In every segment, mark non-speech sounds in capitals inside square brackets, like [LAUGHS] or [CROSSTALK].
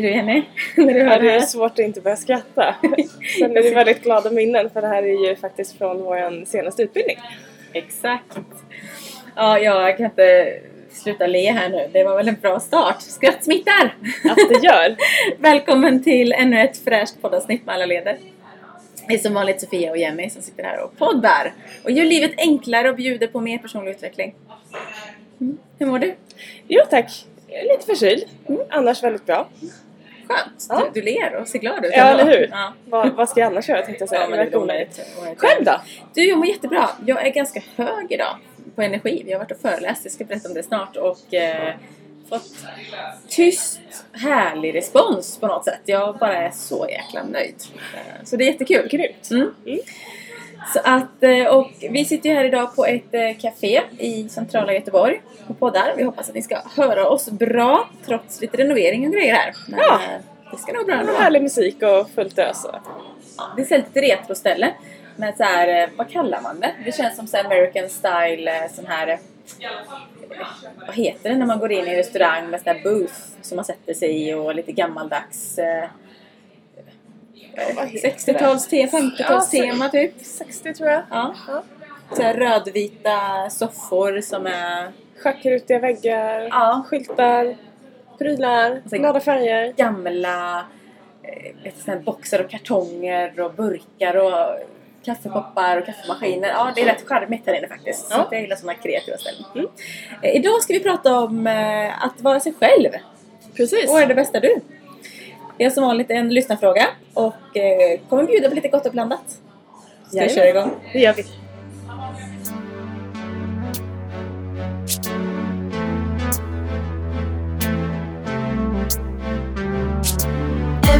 Säger du Jenny? [LAUGHS] När du Ja, hör det det är svårt att inte börja skratta. [LAUGHS] Sen är det väldigt glada minnen för det här är ju faktiskt från vår senaste utbildning. Exakt. Ja, jag kan inte sluta le här nu. Det var väl en bra start. Skratt smittar! Att det gör! [LAUGHS] Välkommen till ännu ett fräscht poddavsnitt med alla leder. Det är som vanligt Sofia och Jenny som sitter här och poddar och gör livet enklare och bjuder på mer personlig utveckling. Mm. Hur mår du? Jo tack! Jag är lite förkyld. Annars väldigt bra. Skönt! Ja. Du, du ler och ser glad ut. Ja, eller hur? Ja. Vad, vad ska jag annars göra tänkte jag säga. Ja, men det onödigt. Själv då? Du, jag mår jättebra. Jag är ganska hög idag på energi. Vi har varit och föreläst, jag ska berätta om det snart. Och eh, fått tyst, härlig respons på något sätt. Jag bara är så jäkla nöjd. Eh, Så det är jättekul. Grymt! Mm. Mm. Så att, eh, och vi sitter ju här idag på ett eh, café i centrala Göteborg och poddar. Vi hoppas att ni ska höra oss bra trots lite renovering och grejer här. Men Ja. Det ska nog bra ändå. Härlig musik och fullt ös. det är så lite retroställe. Men så här, eh, vad kallar man det? Det känns som så American style, eh, sån här... eh, Vad heter det när man går in i en restaurang med sån här booth som man sätter sig i och lite gammaldags... Eh, vad heter 60-tals, 50-talstema typ. 60 tror jag. Ja. Ja. Så här rödvita soffor som är Schackrutiga väggar, Ja. skyltar, prylar, Så- glada färger. gamla eh, vet här boxar och kartonger och burkar och kaffekoppar och kaffemaskiner. Ja, det är rätt charmigt här inne faktiskt. Så Ja. att jag gillar sådana kreativa ställen. Mm. Eh, idag ska vi prata om eh, att vara sig själv. Precis! Vad är det bästa du? Det är som vanligt en lyssnarfråga och eh, kommer bjuda på lite gott och blandat. Ska vi köra igång? Det gör vi.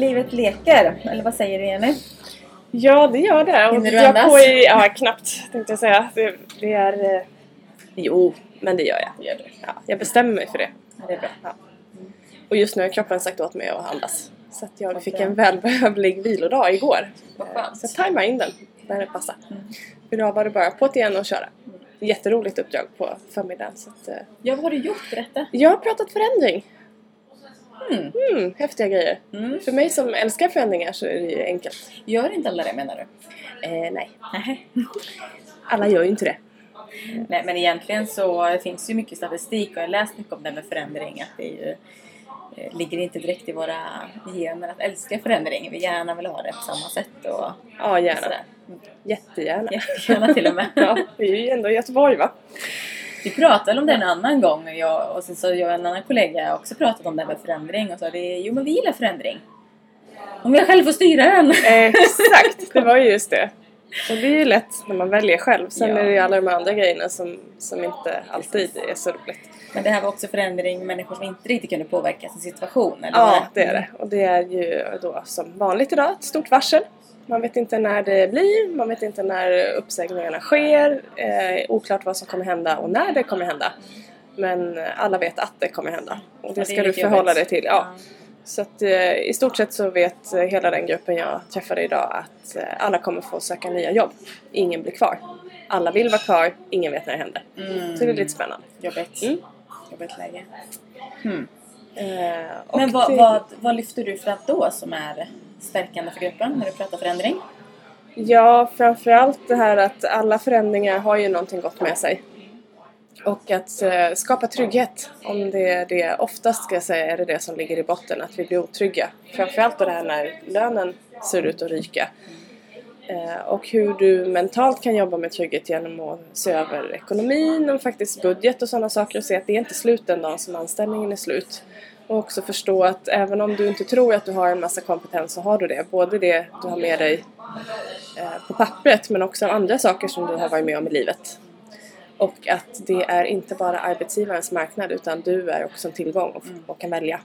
Livet leker. Eller vad säger du Jenny? Ja, det gör det. Och Hinner du jag andas? på i, ja, knappt tänkte jag säga. Det, det är... eh, Jo, men det gör jag. Gör du. Ja, jag bestämmer mig för det. Ja, det är bra. Ja. Och just nu har kroppen sagt åt mig att andas. Så att jag fick en välbehövlig vilodag igår. Så jag tajmar in den när det passar. Mm. Idag var det bara på igen och köra. Jätteroligt uppdrag på förmiddagen. Så att, eh, Ja, vad har du gjort? Berätta. jag har pratat förändring. Mm. Mm, häftiga grejer. Mm. För mig som älskar förändringar så är det ju enkelt. Gör inte alla det menar du? Eh, nej, [LAUGHS] alla gör ju inte det. Nej, men egentligen så finns ju mycket statistik och jag har läst mycket om det med förändring. Att det ju, eh, ligger inte direkt i våra gener att älska förändring. Vi gärna vill ha det på samma sätt och Ja, gärna. Mm. Jättegärna. Jättegärna till och med. [LAUGHS] Ja, vi är ju ändå i Göteborg va? Vi pratade väl om det en annan gång jag, och sen så jag och en annan kollega också pratat om det här med förändring och sa det jo men vi gillar förändring. Om jag själv får styra den. Exakt, det var ju just det. Och det är ju lätt när man väljer själv. Sen Ja. är det ju alla de andra grejerna som, som inte alltid är så roligt. Men det här var också förändring människor som inte riktigt kunde påverka sin situation. Eller Ja, det är det. Och det är ju då som vanligt idag ett stort varsel. Man vet inte när det blir, man vet inte när uppsägningarna sker. Eh, oklart vad som kommer hända och när det kommer hända. Men alla vet att det kommer hända. Och Ja, det ska du förhålla dig till. Ja. Så att eh, i stort sett så vet eh, hela den gruppen jag träffade idag att eh, alla kommer få söka nya jobb. Ingen blir kvar. Alla vill vara kvar, ingen vet när det händer. Mm. Så det är lite spännande. Jobbigt. Mm. Jobbigt läge. Hmm. Eh, Men vad, det- vad, vad lyfter du fram då som är stärkande för gruppen när du pratar förändring? Ja, framförallt det här att alla förändringar har ju någonting gott med sig. Och att eh, skapa trygghet. Om det är det, oftast ska jag säga, är det det som ligger i botten, att vi blir otrygga. Framförallt då det här när lönen ser ut att ryka. Eh, och hur du mentalt kan jobba med trygghet genom att se över ekonomin och faktiskt budget och sådana saker och se att det är inte slut den dagen som anställningen är slut. Och också förstå att även om du inte tror att du har en massa kompetens så har du det. Både det du har med dig eh, på pappret men också andra saker som du har varit med om i livet. Och att det är inte bara arbetsgivarens marknad utan du är också en tillgång och, kan välja.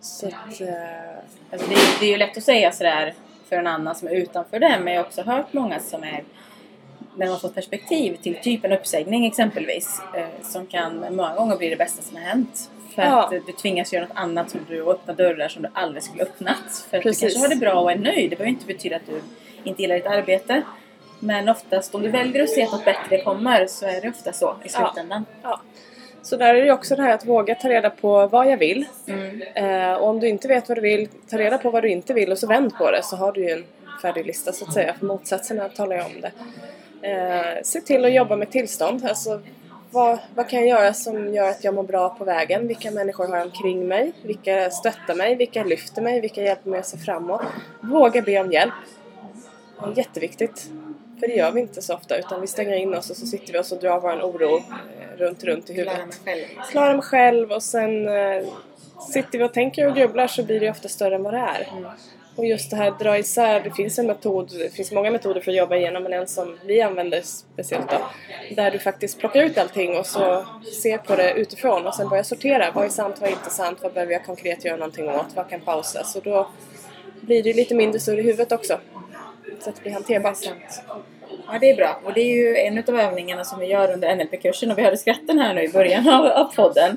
Så att, eh, Alltså det, är, det är ju lätt att säga sådär för en annan som är utanför det, men jag har också hört många som är när har fått perspektiv till typ en uppsägning exempelvis, eh, som kan många gånger bli det bästa som har hänt. För Ja. att eh, du tvingas göra något annat som du och öppna dörrar som du aldrig skulle öppnat. För att Precis. du kanske har det bra och är nöjd. Det behöver inte betyda att du inte gillar ditt arbete. Men oftast om du väljer att se att något bättre kommer så är det ofta så i Ja. slutändan. ja. Så där är det också det här att våga ta reda på vad jag vill. Mm. Eh, och om du inte vet vad du vill, ta reda på vad du inte vill och så vänd på det så har du ju en färdig lista så att säga. För motsatserna talar ju om det. Eh, se till att jobba med tillstånd. Alltså, vad, vad kan jag göra som gör att jag mår bra på vägen? Vilka människor har jag omkring mig? Vilka stöttar mig? Vilka lyfter mig? Vilka hjälper mig att se framåt? Våga be om hjälp. Det är jätteviktigt. För det gör vi inte så ofta utan vi stänger in oss och så sitter vi och så drar vår oro eh, runt, runt i huvudet Klara mig själv. klara mig själv och sen eh, sitter vi och tänker och grubblar så blir det ofta större än vad det är. Och just det här dra isär, det finns en metod, det finns många metoder för att jobba igenom men en som vi använder speciellt då. Där du faktiskt plockar ut allting och så ser på det utifrån och sen börjar sortera. Vad är sant, vad är inte sant, vad behöver jag konkret göra någonting åt, vad kan pausas? Och då blir det lite mindre surr i huvudet också. Så att det blir hanterbart. Ja, det är bra. Och det är ju en av övningarna som vi gör under NLP-kursen och vi hörde skratten här nu i början av, av podden.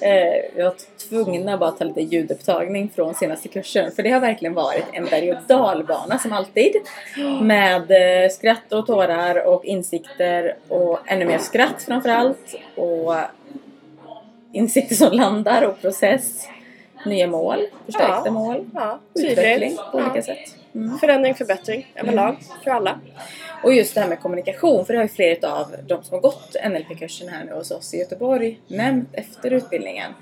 Eh, vi var tvungna bara att ta lite ljudupptagning från senaste kursen för det har verkligen varit en berg och dalbana som alltid. Med eh, skratt och tårar och insikter och ännu mer skratt framförallt. Och insikter som landar och process. Nya mål, förstärkta Ja. mål. Ja, Utveckling på olika Ja. sätt. Förändring, förbättring överlag för alla. Och just det här med kommunikation, för det har ju flera av de som har gått NLP-kursen här nu hos oss i Göteborg nämnt efter utbildningen.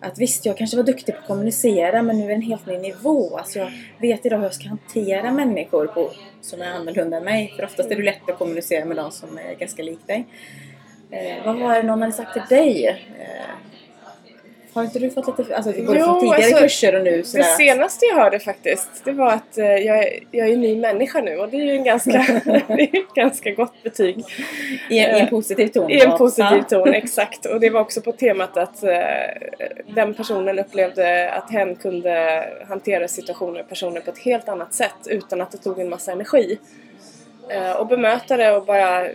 Att visst, jag kanske var duktig på att kommunicera men nu är det en helt ny nivå. Alltså jag vet idag hur jag ska hantera människor på, som är annorlunda än mig. För oftast är det lätt att kommunicera med de som är ganska lik dig. Eh, vad var det någon hade sagt till dig? Eh, har inte du fått lite, alltså både Jo, från tidigare alltså, kurser och nu Det sådär? senaste jag hörde faktiskt, det var att eh, jag, är, jag är en ny människa nu och det är ju en ganska, [LAUGHS] [LAUGHS] det är ett ganska gott betyg. I, en, I en positiv ton? I en positiv Ja. ton, [LAUGHS] exakt. Och det var också på temat att eh, den personen upplevde att hen kunde hantera situationer och personer på ett helt annat sätt utan att det tog en massa energi. Eh, och bemöta det och bara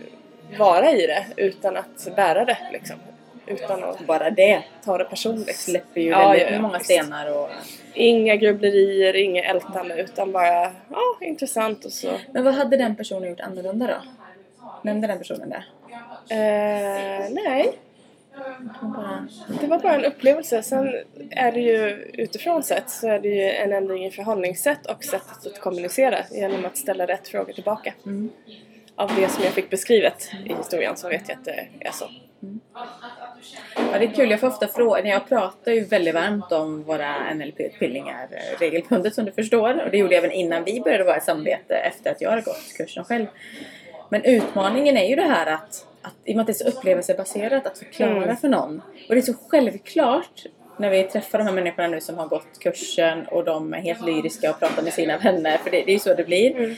vara i det utan att bära det liksom. Utan att Bara det ta det personligt. släpper ju Ja, väldigt ja, många stenar och Inga grubblerier, inget ältande utan bara ja, intressant och så. Men vad hade den personen gjort annorlunda då? Nämnde den personen det? Eh, nej, det var bara en upplevelse. Sen är det ju utifrån sett så är det ju en ändring i förhållningssätt och sättet att kommunicera genom att ställa rätt frågor tillbaka. mm. Av det som jag fick beskrivet i historien så vet jag att det är så. Ja, det är kul. Jag får ofta frågor. Jag pratar ju väldigt varmt om våra NLP-utbildningar eh, regelbundet som du förstår. Och det gjorde jag även innan vi började vara ett samarbete efter att jag hade gått kursen själv. Men utmaningen är ju det här att, att i och med att det är så upplevelsebaserat, att förklara Mm. för någon. Och det är så självklart när vi träffar de här människorna nu som har gått kursen och de är helt lyriska och pratar med sina vänner, för det, det är ju så det blir. Mm.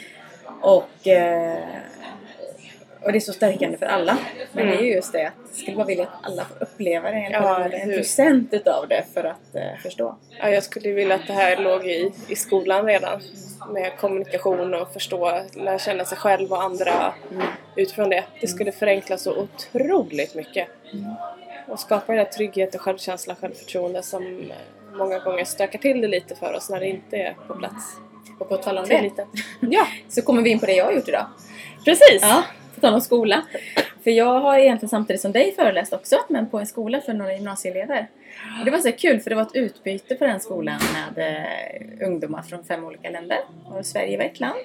Och, eh, och det är så stärkande för alla. Men Mm. det är ju just det att jag skulle bara vilja att alla får uppleva det. Ja, en, procent utav det för att eh, förstå. Ja, jag skulle vilja att det här låg i, i skolan redan. Med kommunikation och förstå, lära känna sig själv och andra utifrån det. Det skulle förenkla så otroligt mycket. Och skapa den där trygghet och självkänsla och självförtroende som många gånger stökar till det lite för oss när det inte är på plats. Och på tal om det. [LAUGHS] Ja, så kommer vi in på det jag har gjort idag. precis! Ja, på tal om skola. För jag har egentligen samtidigt som dig föreläst också, men på en skola för några gymnasieelever. Och det var så kul för det var ett utbyte på den skolan med eh, ungdomar från fem olika länder. Och Sverige var ett land.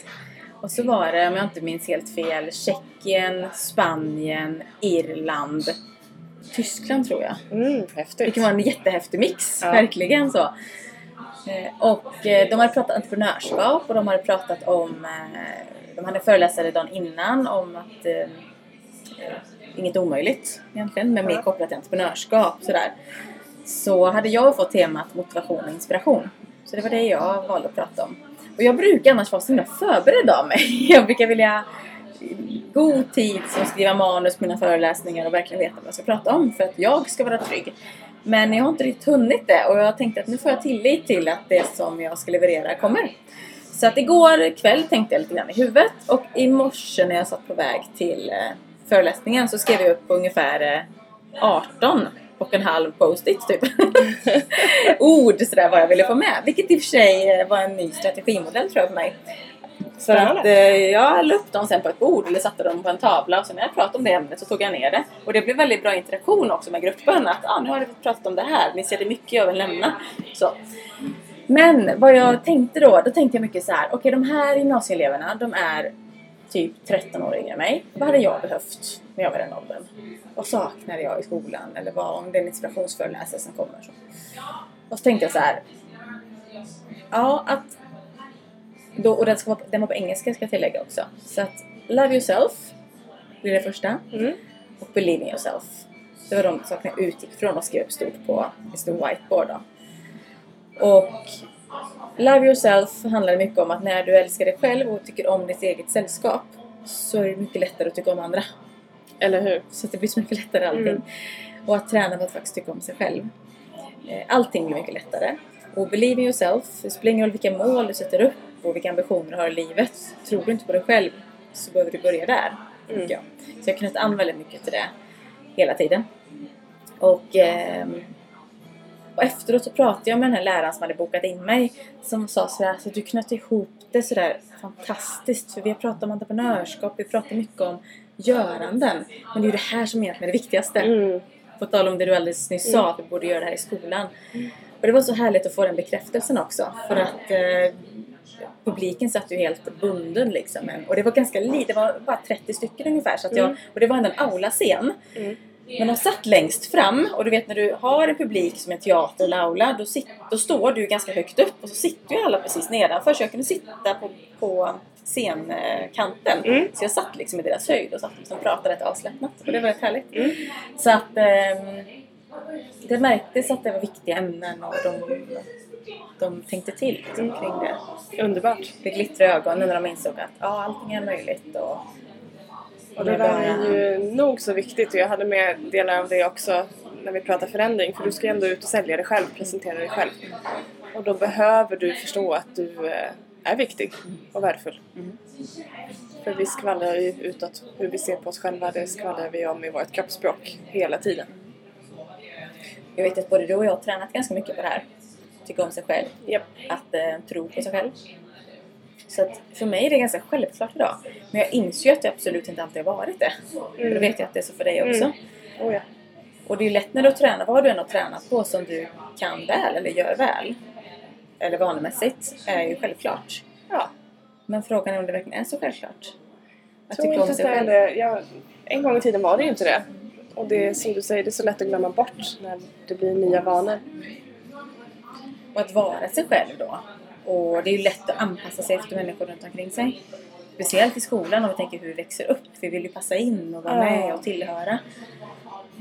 Och så var det, om jag inte minns helt fel, Tjeckien, Spanien, Irland, Tyskland tror jag. Mm, häftigt. Vilket var en jättehäftig mix, Ja. verkligen så. Eh, Och eh, de hade pratat entreprenörskap och de hade pratat om, eh, de hade föreläsare dagen innan om att eh, eh, inget omöjligt egentligen, men mer kopplat till entreprenörskap sådär. Så hade jag fått temat motivation och inspiration. Så det var det jag valde att prata om. Och jag brukar annars vara så himla förberedd av mig. [LAUGHS] Jag brukar vilja god tid som skriva manus på mina föreläsningar och verkligen veta vad jag ska prata om för att jag ska vara trygg. Men jag har inte riktigt hunnit det och jag tänkte att nu får jag tillit till att det som jag ska leverera kommer. Så att igår kväll tänkte jag lite grann i huvudet och i morse när jag satt på väg till eh, föreläsningen så skrev jag upp ungefär eh, 18 och en halv post-it typ. [LAUGHS] Ord sådär vad jag ville få med. Vilket i och för sig eh, var en ny strategimodell tror jag för mig. För att, eh, jag la upp dem sen på ett bord eller satte dem på en tavla och sen när jag pratade om det ämnet så tog jag ner det. Och det blev väldigt bra interaktion också med gruppen. Att ah, nu har vi pratat om det här, ni ser det mycket jag vill nämna. Så. Men vad jag tänkte då, då tänkte jag mycket så här. okej de här gymnasieeleverna de är typ 13 år yngre än mig. Vad hade jag behövt när jag var den åldern? Vad saknade jag i skolan? Eller vad om det är en inspirationsföreläsare som kommer? Så. Och så tänkte jag så här. Ja, att då, och den, ska vara, den var på engelska ska jag tillägga också. Så att Love yourself blir det första. Mm. Och Believe in yourself. Det var de sakerna jag utgick från och skrev upp stort på en stor whiteboard. Då. Och Love yourself handlar mycket om att när du älskar dig själv och tycker om ditt eget sällskap så är det mycket lättare att tycka om andra. Eller hur? Så det blir så mycket lättare allting. Mm. Och att träna på att faktiskt tycka om sig själv. Eh, Allting blir mycket lättare. Och believe in yourself. Det spelar ingen roll vilka mål du sätter upp och vilka ambitioner du har i livet. Tror du inte på dig själv så behöver du börja där. Mm. jag. Så jag har kunnat an väldigt mycket till det hela tiden. Och, ehm, och efteråt så pratade jag med den här läraren som hade bokat in mig. Som sa sådär, alltså, du knöt ihop det sådär fantastiskt. För vi har pratat om entreprenörskap, vi pratar mycket om göranden. Men det är ju det här som egentligen är det viktigaste. Mm. På tal om det du alldeles nyss sa, att vi borde göra det här i skolan. Och det var så härligt att få den bekräftelsen också. För att eh, publiken satt ju helt bunden liksom. Och det var ganska lite, det var bara 30 stycken ungefär. Så jag, Mm. Och det var ändå en aula-scen. Mm. Men de satt längst fram och du vet när du har en publik som en teater eller aula då, sit, då står du ganska högt upp och så sitter ju alla precis nedanför så jag kunde sitta på, på scenkanten. Mm. Så jag satt liksom i deras höjd och satt liksom och pratade rätt avslappnat och det var rätt härligt. Mm. Så att ehm, det märktes att det var viktiga ämnen och de, de tänkte till liksom, Mm. kring det. Underbart. Det glittrade i ögonen när de insåg att ja, allting är möjligt och Och det där är ju nog så viktigt och jag hade med delar av det också när vi pratar förändring för du ska ju ändå ut och sälja dig själv, presentera dig själv. Och då behöver du förstå att du eh, är viktig och värdefull. Mm. För vi skvallrar ju utåt hur vi ser på oss själva, det skvallrar vi om i vårt kroppsspråk hela tiden. Jag vet att både du och jag har tränat ganska mycket på det här. Tycka om sig själv. Japp. Att eh, tro på sig själv. Så för mig är det ganska självklart idag. Men jag inser ju att det absolut inte alltid har varit det. Och då vet jag att det är så för dig också. Mm. Oh ja. Och det är ju lätt när du tränar, vad du än har tränat på som du kan väl eller gör väl. Eller vanemässigt, är ju självklart. ja. Men frågan är om det verkligen är så självklart. Att Jag tror inte att sig det är själv. det. Jag, en gång i tiden var det ju inte det. Och det är som du säger, det är så lätt att glömma bort när det blir nya vanor. Och att vara sig själv då. Och det är ju lätt att anpassa sig efter människor runt omkring sig. Speciellt i skolan om vi tänker hur vi växer upp. Vi vill ju passa in och vara med och tillhöra.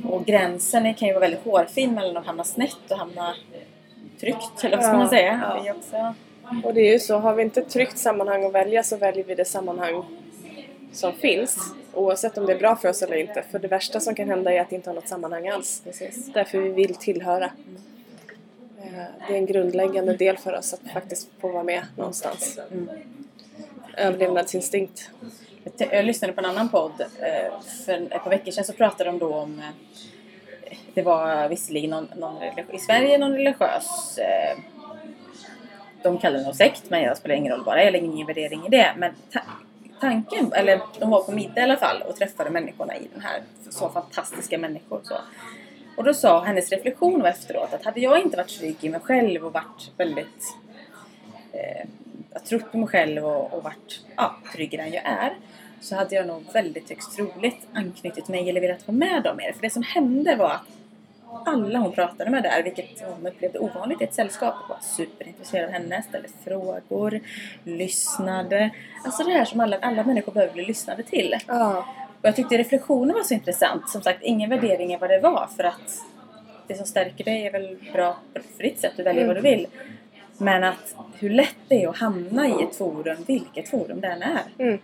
Och gränsen kan ju vara väldigt hårfin mellan att hamna snett och hamna tryggt. Eller vad ska man säga? ja. Också... Och det är ju så, har vi inte ett tryggt sammanhang att välja så väljer vi det sammanhang som finns. Oavsett om det är bra för oss eller inte. För det värsta som kan hända är att inte ha något sammanhang alls. Precis. Därför vi vill tillhöra. Eh, Det är en grundläggande del för oss att faktiskt få vara med någonstans. Mm. Överlevnadsinstinkt. Jag lyssnade på en annan podd eh, för ett par veckor sedan så pratade de då om eh, det var visserligen någon, någon i Sverige någon religiös de kallar det nog sekt men jag spelar ingen roll bara, jag lägger ingen värdering i det men ta- tanken, eller de var på middag i alla fall och träffade människorna i den här så fantastiska människor så. Och då sa hennes reflektion var efteråt att hade jag inte varit trygg i mig själv och varit väldigt eh, jag trott på mig själv och, och varit ja, tryggare än jag är så hade jag nog väldigt högst troligt anknutit mig eller velat vara med dem mer. För det som hände var att alla hon pratade med där, vilket hon upplevde ovanligt i ett sällskap, var superintresserade av henne, ställde frågor, lyssnade. Alltså det här som alla, alla människor behöver bli lyssnade till. Ja. Och jag tyckte reflektionen var så intressant. Som sagt, ingen värdering är vad det var för att det som stärker dig är väl bra för ditt sätt, du väljer vad du vill. Men att hur lätt det är att hamna i ett forum, vilket forum det än är. Mm.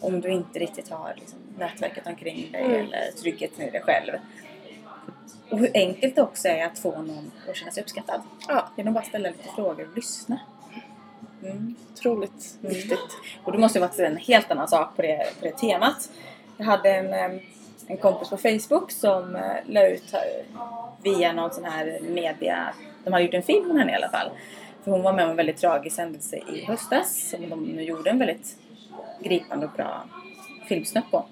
Om du inte riktigt har liksom, nätverket omkring dig Mm. eller tryggheten i dig själv. Och hur enkelt det också är att få någon att känna sig uppskattad. Ja, Genom bara ställa lite frågor och lyssna. Mm. otroligt Mm. viktigt. Och det måste ju varit en helt annan sak på det, på det temat. Jag hade en, em, en kompis på Facebook som eh, la ut eh, via någon sån här media, de hade gjort en film om henne i alla fall. För hon var med om en väldigt tragisk händelse i höstas som de gjorde en väldigt gripande och bra filmsnutt på.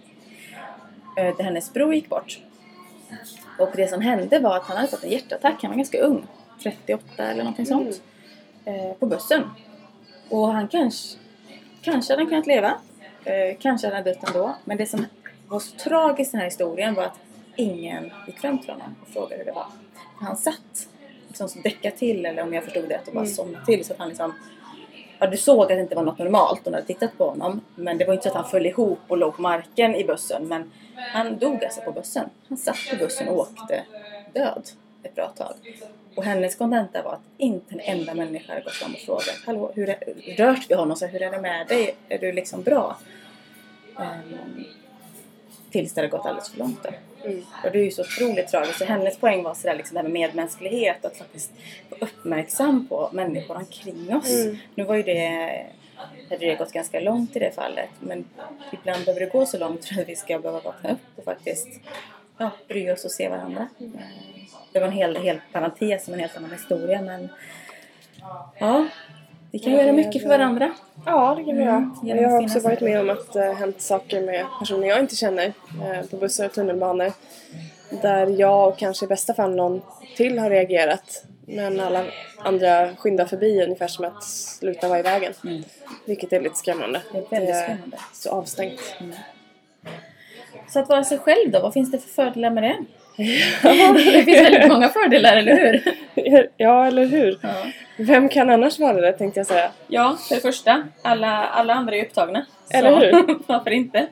Eh, Där hennes bror gick bort. Och det som hände var att han hade fått en hjärtattack, han var ganska ung. 38 eller någonting sånt. Eh, på bussen. Och han kanske, kanske hade han kunnat leva. Eh, kanske hade han dött ändå. Men det som var så tragiskt i den här historien var att ingen gick fram till honom och frågade hur det var. För han satt liksom som däckade till, eller om jag förstod det, och bara Mm. somnade till. Så att han liksom... Ja, du såg att det inte var något normalt och när du tittat på honom. Men det var inte så att han föll ihop och låg på marken i bussen. Men han dog alltså på bussen. Han satt på bussen och åkte död ett bra tag. Och hennes kontenta var att inte en enda människa hade gått fram och frågat Hallå, hur är, rört vi honom? Så hur är det med dig? Är du liksom bra? Um, tills det hade gått alldeles för långt då. Mm. Och det är ju så otroligt tragiskt. Så hennes poäng var sådär liksom det här med medmänsklighet. Att faktiskt vara uppmärksam på människor omkring oss. Mm. Nu var ju det hade det gått ganska långt i det fallet. Men ibland behöver det gå så långt för att vi ska behöva vakna upp och faktiskt ja, bry oss och se varandra. Eh, Det var en hel, hel parentes om en helt annan historia men ja, vi kan Ja, göra mycket för varandra. Ja, det kan vi Mm, göra. genom Jag har också varit med om att det har hänt saker med personer jag inte känner eh, på bussar och tunnelbanor. Där jag och kanske i bästa fall någon till har reagerat. Men alla andra skyndar förbi ungefär som att sluta vara i vägen. Mm. Vilket är lite skrämmande. Det är väldigt skrämmande. Så avstängt. Så att vara sig själv då, vad finns det för fördelar med det? Det finns väldigt många fördelar, eller hur? ja, eller hur? Ja. Vem kan annars vara det tänkte jag säga. Ja, för det första. Alla, alla andra är upptagna. Eller så, hur? [LAUGHS] varför inte?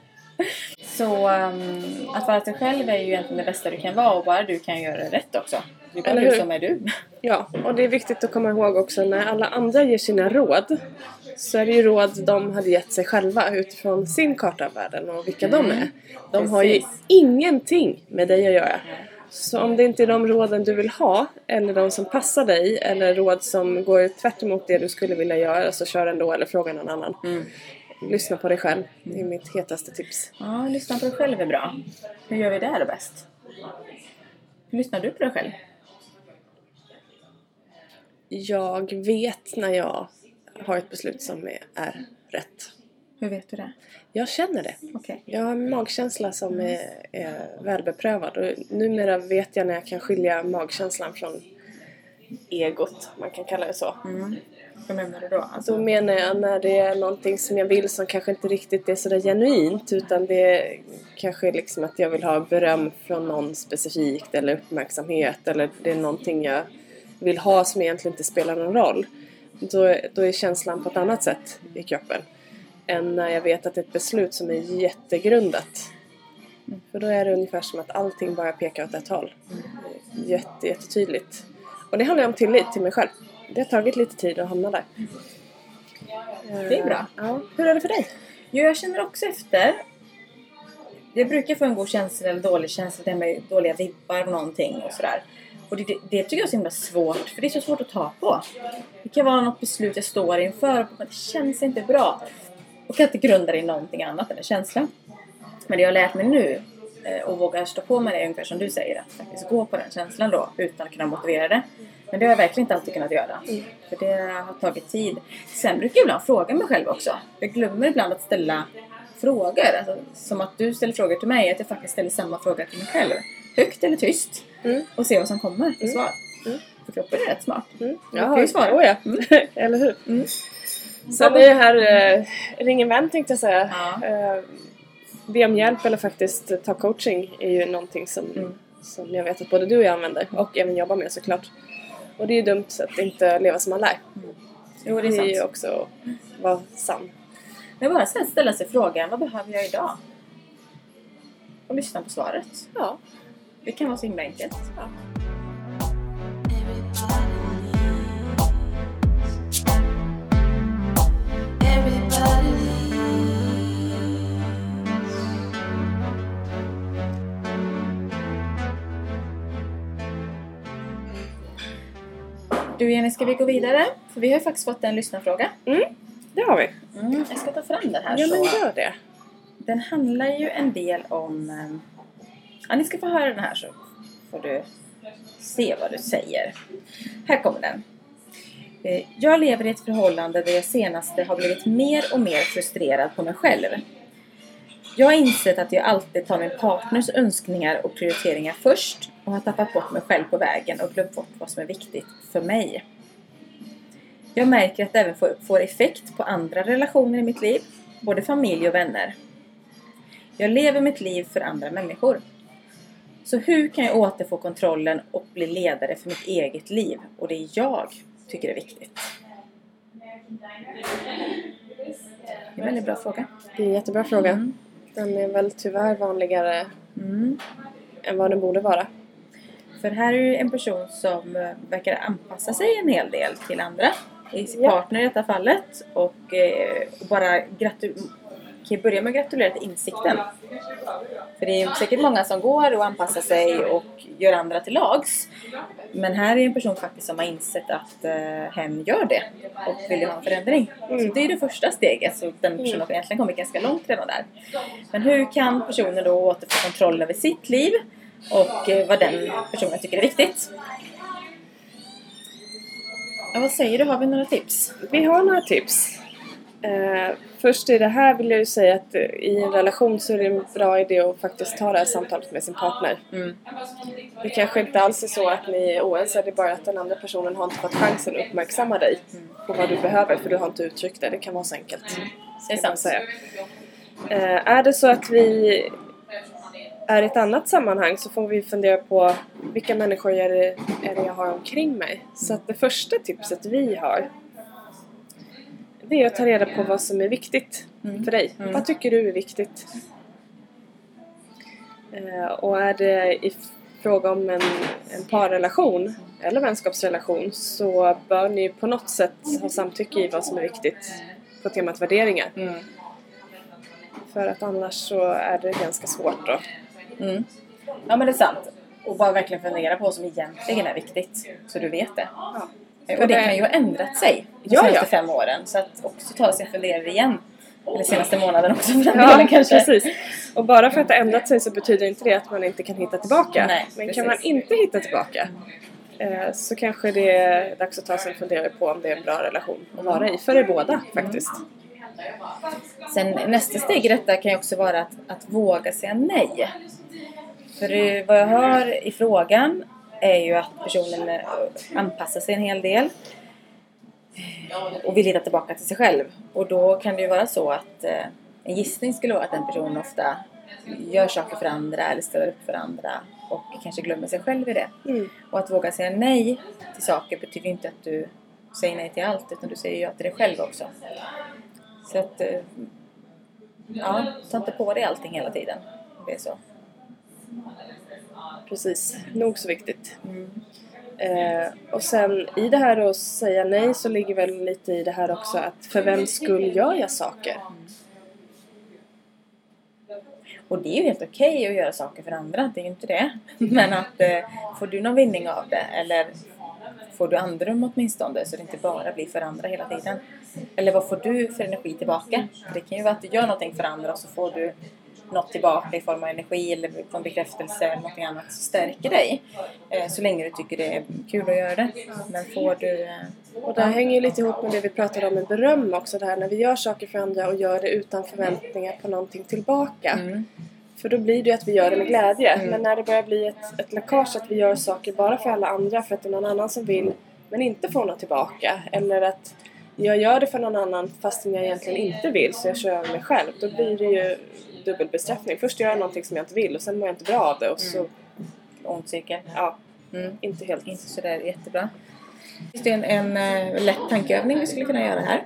Så um, att vara sig själv är ju egentligen det bästa du kan vara och bara du kan göra det rätt också. Är bara Eller du hur? som är du. Ja, och det är viktigt att komma ihåg också när alla andra ger sina råd så är det ju råd de hade gett sig själva utifrån sin karta av världen och vilka de Mm. är. De har ju Precis. ingenting med dig att göra. Så om det inte är de råden du vill ha eller de som passar dig eller råd som går tvärt emot det du skulle vilja göra så kör ändå eller fråga någon annan. Mm. Lyssna på dig själv. Det är mitt hetaste tips. Ja, lyssna på dig själv är bra. Hur gör vi det då bäst? Hur lyssnar du på dig själv? Jag vet när jag har ett beslut som är, rätt. Hur vet du det? Jag känner det. Okej. Jag har en magkänsla som är, är välbeprövad och numera vet jag när jag kan skilja magkänslan från egot, man kan kalla det så. Mm. Vad menar du då? Alltså, Då menar jag när det är någonting som jag vill som kanske inte riktigt är sådär genuint utan det är kanske liksom att jag vill ha beröm från någon specifikt eller uppmärksamhet eller det är någonting jag vill ha som egentligen inte spelar någon roll. Då, då är känslan på ett annat sätt i kroppen än när jag vet att det är ett beslut som är jättegrundat. För då är det ungefär som att allting bara pekar åt ett håll. Jätte, jättetydligt. Och det handlar om tillit till mig själv. Det har tagit lite tid att hamna där. Det är bra. Ja. Hur är det för dig? Jo, jag känner också efter. Jag brukar få en god känsla eller dålig känsla, det här med dåliga vibbar av någonting och sådär. Och det, det, det tycker jag är så himla svårt, för det är så svårt att ta på. Det kan vara något beslut jag står inför, men det känns inte bra. Och kan inte grunda det i någonting annat än en känsla. Men det jag har lärt mig nu, eh, och vågar stå på med det, är ungefär som du säger, att faktiskt gå på den känslan då, utan att kunna motivera det. Men det har jag verkligen inte alltid kunnat göra. För det har tagit tid. Sen brukar jag ibland fråga mig själv också. Jag glömmer ibland att ställa frågor. Alltså, som att du ställer frågor till mig, att jag faktiskt ställer samma fråga till mig själv. Högt eller tyst. Mm. Och se vad som kommer för svar. Mm. För kroppen är rätt smart. Mm. Du kan ju svara. Oh ja. Mm. [LAUGHS] Eller hur? Mm. Sen är det här eh, ring en vän tänkte jag säga. Ja. Eh, be om hjälp eller faktiskt ta coaching är ju någonting som, Mm. som jag vet att både du och jag använder och även jobbar med såklart. Och det är ju dumt att inte leva som man lär. Jo, det Det är är ju också att vara sann. Men bara sen ställa sig frågan, vad behöver jag idag? Och lyssna på svaret. Ja. Det kan vara så himla enkelt. Everybody Du Jenny, ska vi gå vidare? För vi har ju faktiskt fått en lyssnarfråga. Det har vi. Mm, jag ska ta fram den här Ja, men gör det. Den handlar ju en del om... eh, Ja, ni ska få höra den här så får du se vad du säger. Här kommer den. Eh, Jag lever i ett förhållande där jag senaste har blivit mer och mer frustrerad på mig själv. Jag har insett att jag alltid tar min partners önskningar och prioriteringar först och har tappat bort mig själv på vägen och glömt bort vad som är viktigt för mig. Jag märker att det även får, effekt på andra relationer i mitt liv, både familj och vänner. Jag lever mitt liv för andra människor. Så hur kan jag återfå kontrollen och bli ledare för mitt eget liv och det jag tycker är viktigt? Det är en väldigt bra fråga. Det är en jättebra fråga. Mm. Den är väl tyvärr vanligare Mm. än vad den borde vara. För här är det en person som eh, verkar anpassa sig en hel del till andra. I sin Ja. partner i detta fallet. Och, eh, och bara gratu- kan ju börja med att gratulera till insikten. För det är säkert många som går och anpassar sig och gör andra till lags. Men här är en person faktiskt som har insett att eh, hen gör det och vill ha en förändring. Mm. Så det är det första steget. Så den personen har egentligen kommit ganska långt redan där. Men hur kan personen då återfå kontroll över sitt liv och eh, vad den personen tycker är viktigt? Ja, vad säger du? Har vi några tips? Vi har några tips. Eh, först i det här vill jag ju säga att eh, i en relation så är det en bra idé att faktiskt ta det här samtalet med sin partner. Mm. Det kanske inte alls är så att ni är oense, det är bara att den andra personen har inte fått chansen att uppmärksamma dig på vad du behöver för du har inte uttryckt det. Det kan vara så enkelt. Det är sant. säga. Eh, är det så att vi är i ett annat sammanhang så får vi fundera på vilka människor är det, är det jag har omkring mig. Så att det första tipset vi har det är att ta reda på vad som är viktigt Mm. för dig. Mm. Vad tycker du är viktigt? Eh, och är det i fråga om en, en parrelation eller vänskapsrelation så bör ni på något sätt ha samtycke i vad som är viktigt på temat värderingar. Mm. För att annars så är det ganska svårt då. Mm. Ja men det är sant. Och bara verkligen fundera på vad som egentligen är viktigt. Så du vet det. Ja. Och För det kan ju ha ändrat sig de Ja, senaste ja. fem åren. Så att också ta sig en funderare igen. Eller senaste månaden också för den Ja, delen kanske. precis. Och bara för att det har ändrat sig så betyder inte det att man inte kan hitta tillbaka. Nej, Men precis. kan man inte hitta tillbaka eh, så kanske det är dags att ta sig en funderare på om det är en bra relation att vara i. För er båda faktiskt. Sen nästa steg i detta kan ju också vara att, att våga säga nej. För vad jag hör i frågan är ju att personen eh, anpassar sig en hel del. Och vill hitta tillbaka till sig själv. Och då kan det ju vara så att eh, en gissning skulle vara att den personen ofta gör saker för andra eller ställer upp för andra och kanske glömmer sig själv i det. Mm. Och att våga säga nej till saker betyder inte att du säger nej till allt utan du säger ja till dig själv också. Så att, eh, ja, ta inte på dig allting hela tiden. Det är så. Precis, nog så viktigt. Mm. Eh, och sen i det här att säga nej så ligger väl lite i det här också att för vems skull gör jag saker? Och det är ju helt okej att göra saker för andra, det är ju inte det. [LAUGHS] Men att eh, får du någon vinning av det eller får du andrum åtminstone så det inte bara blir för andra hela tiden. Eller vad får du för energi tillbaka? Det kan ju vara att du gör någonting för andra och så får du något tillbaka i form av energi eller en bekräftelse eller någonting annat som stärker dig. Eh, så länge du tycker det är kul att göra det. Men får du... Eh, Och det här hänger ju lite ihop med det vi pratade om med beröm också. Det här när vi gör saker för andra och gör det utan förväntningar på någonting tillbaka. mm, För då blir det ju att vi gör det med glädje. Mm. Men när det börjar bli ett, ett läckage att vi gör saker bara för alla andra för att det är någon annan som vill men inte får något tillbaka. Eller att jag gör det för någon annan fastän jag egentligen inte vill så jag kör över mig själv. Då blir det ju dubbelbestraffning. Först gör jag någonting som jag inte vill och sen mår jag inte bra av det och så, ond cirkel. ja, Mm. inte helt. Inte sådär jättebra. Det är en, en eh, lätt tankeövning vi skulle kunna göra här.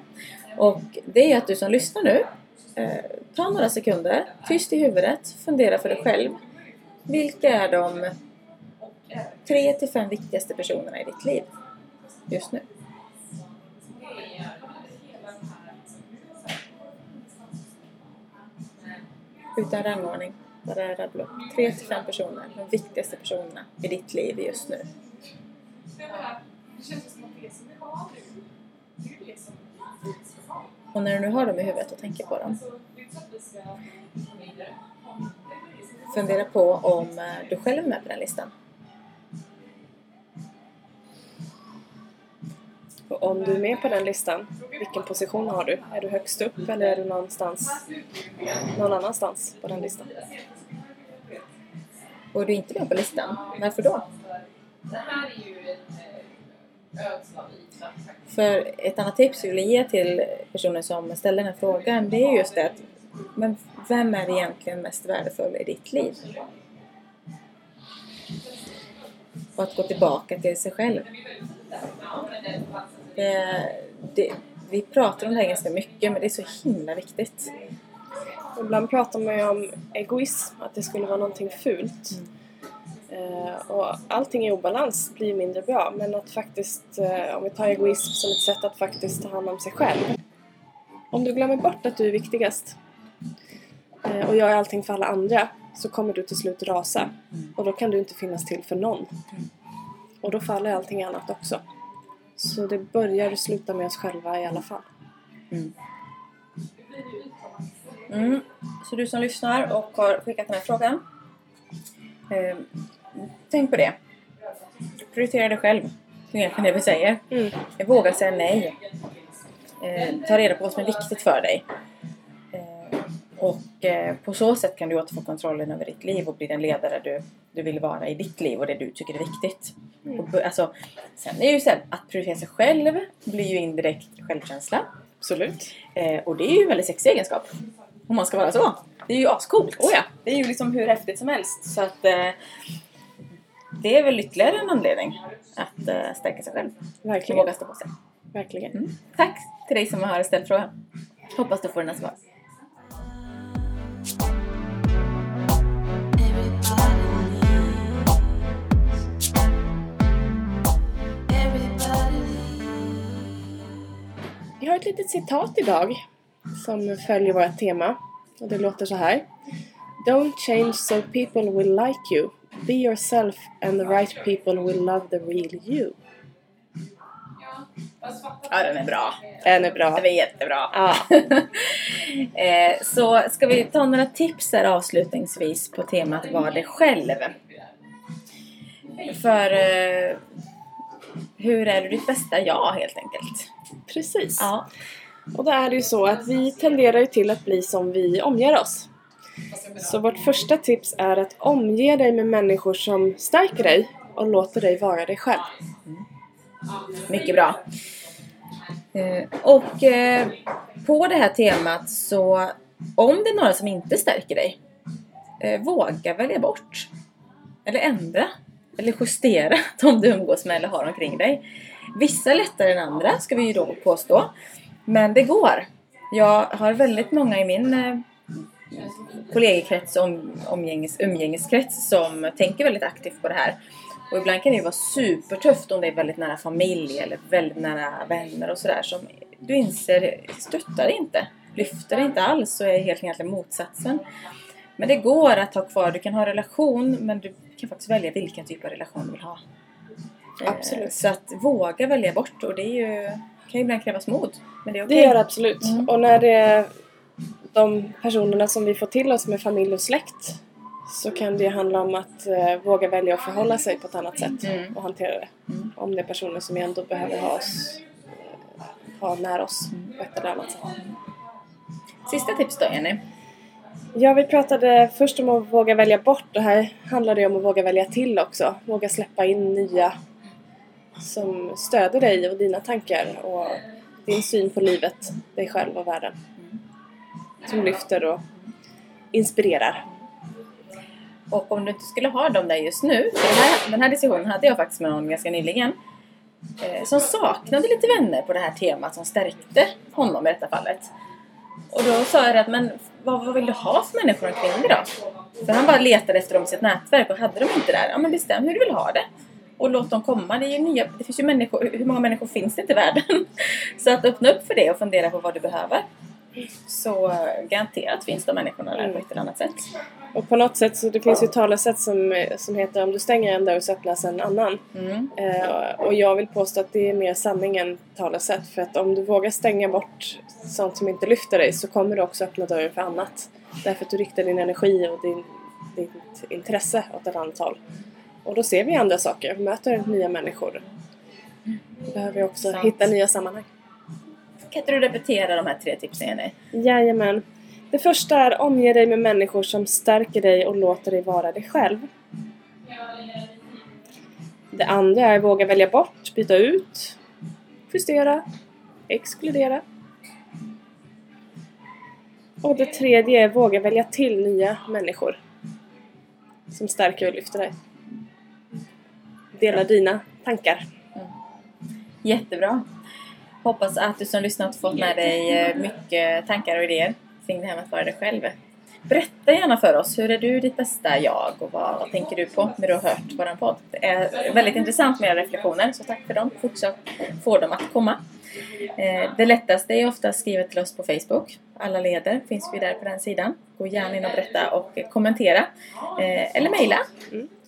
Och det är att du som lyssnar nu, eh, ta några sekunder, tyst i huvudet, fundera för dig själv. Vilka är de tre till fem viktigaste personerna i ditt liv just nu? Utan rangordning. Bara rabbla upp tre till fem personer, de viktigaste personerna i ditt liv just nu. Och när du nu har dem i huvudet och tänker på dem. Fundera på om eh, du själv är med på den listan. Och om du är med på den listan, vilken position har du? Är du högst upp eller är du någonstans, någon annanstans på den listan? Och är du inte med på listan, varför då? För ett annat tips jag vill ge till personer som ställer den här frågan det är just det att men vem är egentligen mest värdefull i ditt liv? Och att gå tillbaka till sig själv. Det, det, vi pratar om det här ganska mycket men det är så himla viktigt. Ibland pratar man ju om egoism, att det skulle vara någonting fult. Eh, och allting i obalans blir mindre bra. Men att faktiskt, eh, om vi tar egoism som ett sätt att faktiskt ta hand om sig själv. Om du glömmer bort att du är viktigast eh, och gör allting för alla andra så kommer du till slut rasa. Och då kan du inte finnas till för någon. Och då faller allting annat också. Så det börjar och slutar med oss själva i alla fall. Mm. Så du som lyssnar och har skickat den här frågan. Eh, tänk på det. Prioritera dig själv. Det är egentligen det vi säger. Mm. Våga säga nej. Eh, ta reda på vad som är viktigt för dig. Eh, och på så sätt kan du återfå kontrollen över ditt liv och bli den ledare du, du vill vara i ditt liv och det du tycker är viktigt. Och, bu- alltså, sen är det ju så här, att prioritera sig själv blir ju indirekt självkänsla. Absolut. Eh, och det är ju en väldigt sexig egenskap. Om man ska vara så. Det är ju ascoolt. Oh ja. Det är ju liksom hur häftigt som helst. Så att eh, det är väl ytterligare en anledning att eh, stärka sig själv. Och Verkligen. våga stå på sig. Verkligen. Mm. Tack till dig som har ställt frågan. Hoppas du får dina svar. Vi har ett litet citat idag som följer vårt tema. Och det låter så här. Don't change so people will like you. Be yourself and the right people will love the real you. Ja, den är bra. Den är bra. Den är jättebra. Ja. [LAUGHS] eh, så ska vi ta några tips här avslutningsvis på temat Var dig själv. För eh, hur är du ditt bästa jag helt enkelt? Precis. Ja. Och då är det ju så att vi tenderar ju till att bli som vi omger oss. Så vårt första tips är att omge dig med människor som stärker dig och låter dig vara dig själv. Mycket bra. Eh, och eh, på det här temat så om det är några som inte stärker dig, eh, våga välja bort. Eller ändra. Eller justera [LAUGHS] de du umgås med eller har omkring dig. Vissa lättare än andra ska vi ju då påstå. Men det går. Jag har väldigt många i min eh, kollegekrets och om, omgänges, umgängeskrets som tänker väldigt aktivt på det här. Och ibland kan det ju vara supertufft om det är väldigt nära familj eller väldigt nära vänner och sådär som du inser stöttar inte, lyfter inte alls och är helt egentligen motsatsen. Men det går att ha kvar, du kan ha en relation men du kan faktiskt välja vilken typ av relation du vill ha. Eh, Absolut. Så att våga välja bort och det är ju, kan ju ibland krävas mod. Men det är Det okej. gör det absolut. Mm. Och när det är de personerna som vi får till oss med familj och släkt så kan det ju handla om att eh, våga välja att förhålla sig på ett annat sätt Mm. och hantera det. Mm. Om det är personer som vi ändå behöver ha oss eh, ha nära oss på ett eller annat sätt. Sista tips då Jenny. Ja, vi pratade först om att våga välja bort och här handlar det om att våga välja till också. Våga släppa in nya som stöder dig och dina tankar och din syn på livet, dig själv och världen. Som lyfter och inspirerar. Och om du inte skulle ha dem där just nu, för den här, den här diskussionen hade jag faktiskt med någon ganska nyligen. Eh, som saknade lite vänner på det här temat som stärkte honom i detta fallet. Och då sa jag att men vad, vad vill du ha för människor omkring dig då? För han bara letade efter dem i sitt nätverk och hade de inte där, ja men bestäm hur du vill ha det. Och låt dem komma. Det, är ju nya, det finns ju människor, hur många människor finns det inte i världen? [LAUGHS] Så att öppna upp för det och fundera på vad du behöver. så eh, garanterat finns de människorna där på ett eller annat sätt. Och på något sätt så det finns ju talesätt som, som heter om du stänger en dörr så öppnas en annan. Mm. Eh, och jag vill påstå att det är mer sanning än talesätt. För att om du vågar stänga bort sånt som inte lyfter dig så kommer du också öppna dörren för annat. Därför att du riktar din energi och din, ditt intresse åt ett annat håll. Och då ser vi andra saker, möter nya människor. Då behöver vi också Sant. hitta nya sammanhang. Kan inte du repetera de här tre tipsen Jenny? Jajamän. Det första är omge dig med människor som stärker dig och låter dig vara dig själv. Det andra är våga välja bort, byta ut, justera, exkludera. Och det tredje är våga välja till nya människor som stärker och lyfter dig. Dela dina tankar. Jättebra! Hoppas att du som lyssnat fått med dig eh, mycket tankar och idéer kring det här med att vara dig själv. Berätta gärna för oss, hur är du ditt bästa jag och vad, vad tänker du på när du har hört vår podd? Det är väldigt intressant med era reflektioner, så tack för dem. Fortsätt få dem att komma. Eh, Det lättaste är ofta att skriva till oss på Facebook. Alla leder finns vi där på den sidan. Gå gärna in och berätta och kommentera. Eh, Eller mejla.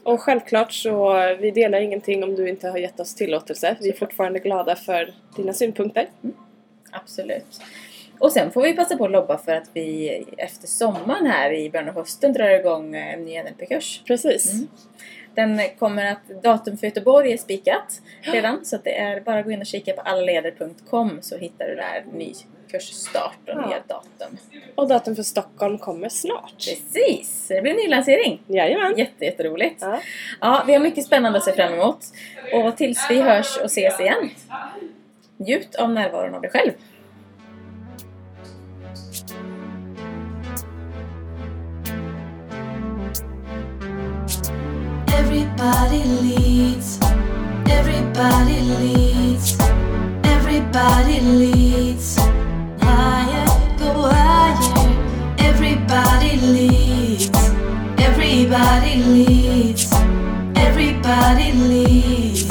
Och självklart så, vi delar ingenting om du inte har gett oss tillåtelse. Vi är fortfarande glada för dina synpunkter. Absolut. Och sen får vi passa på att lobba för att vi efter sommaren här i början av hösten drar igång eh, en ny NLP-kurs. Precis. Mm. Den kommer att, datum för Göteborg är spikat redan så att det är bara att gå in och kika på allaleder.com så hittar du där ny kursstart och Ja. nya datum. Och datum för Stockholm kommer snart. Precis! Det blir en ny lansering. Jajamän. Jätte, jätteroligt. Ja. Ja, vi har mycket spännande att se fram emot. Och tills vi hörs och ses igen, njut av närvaron av dig själv. Everybody leads. Everybody leads. Everybody leads. Go higher. Everybody leads. Everybody leads. Everybody leads.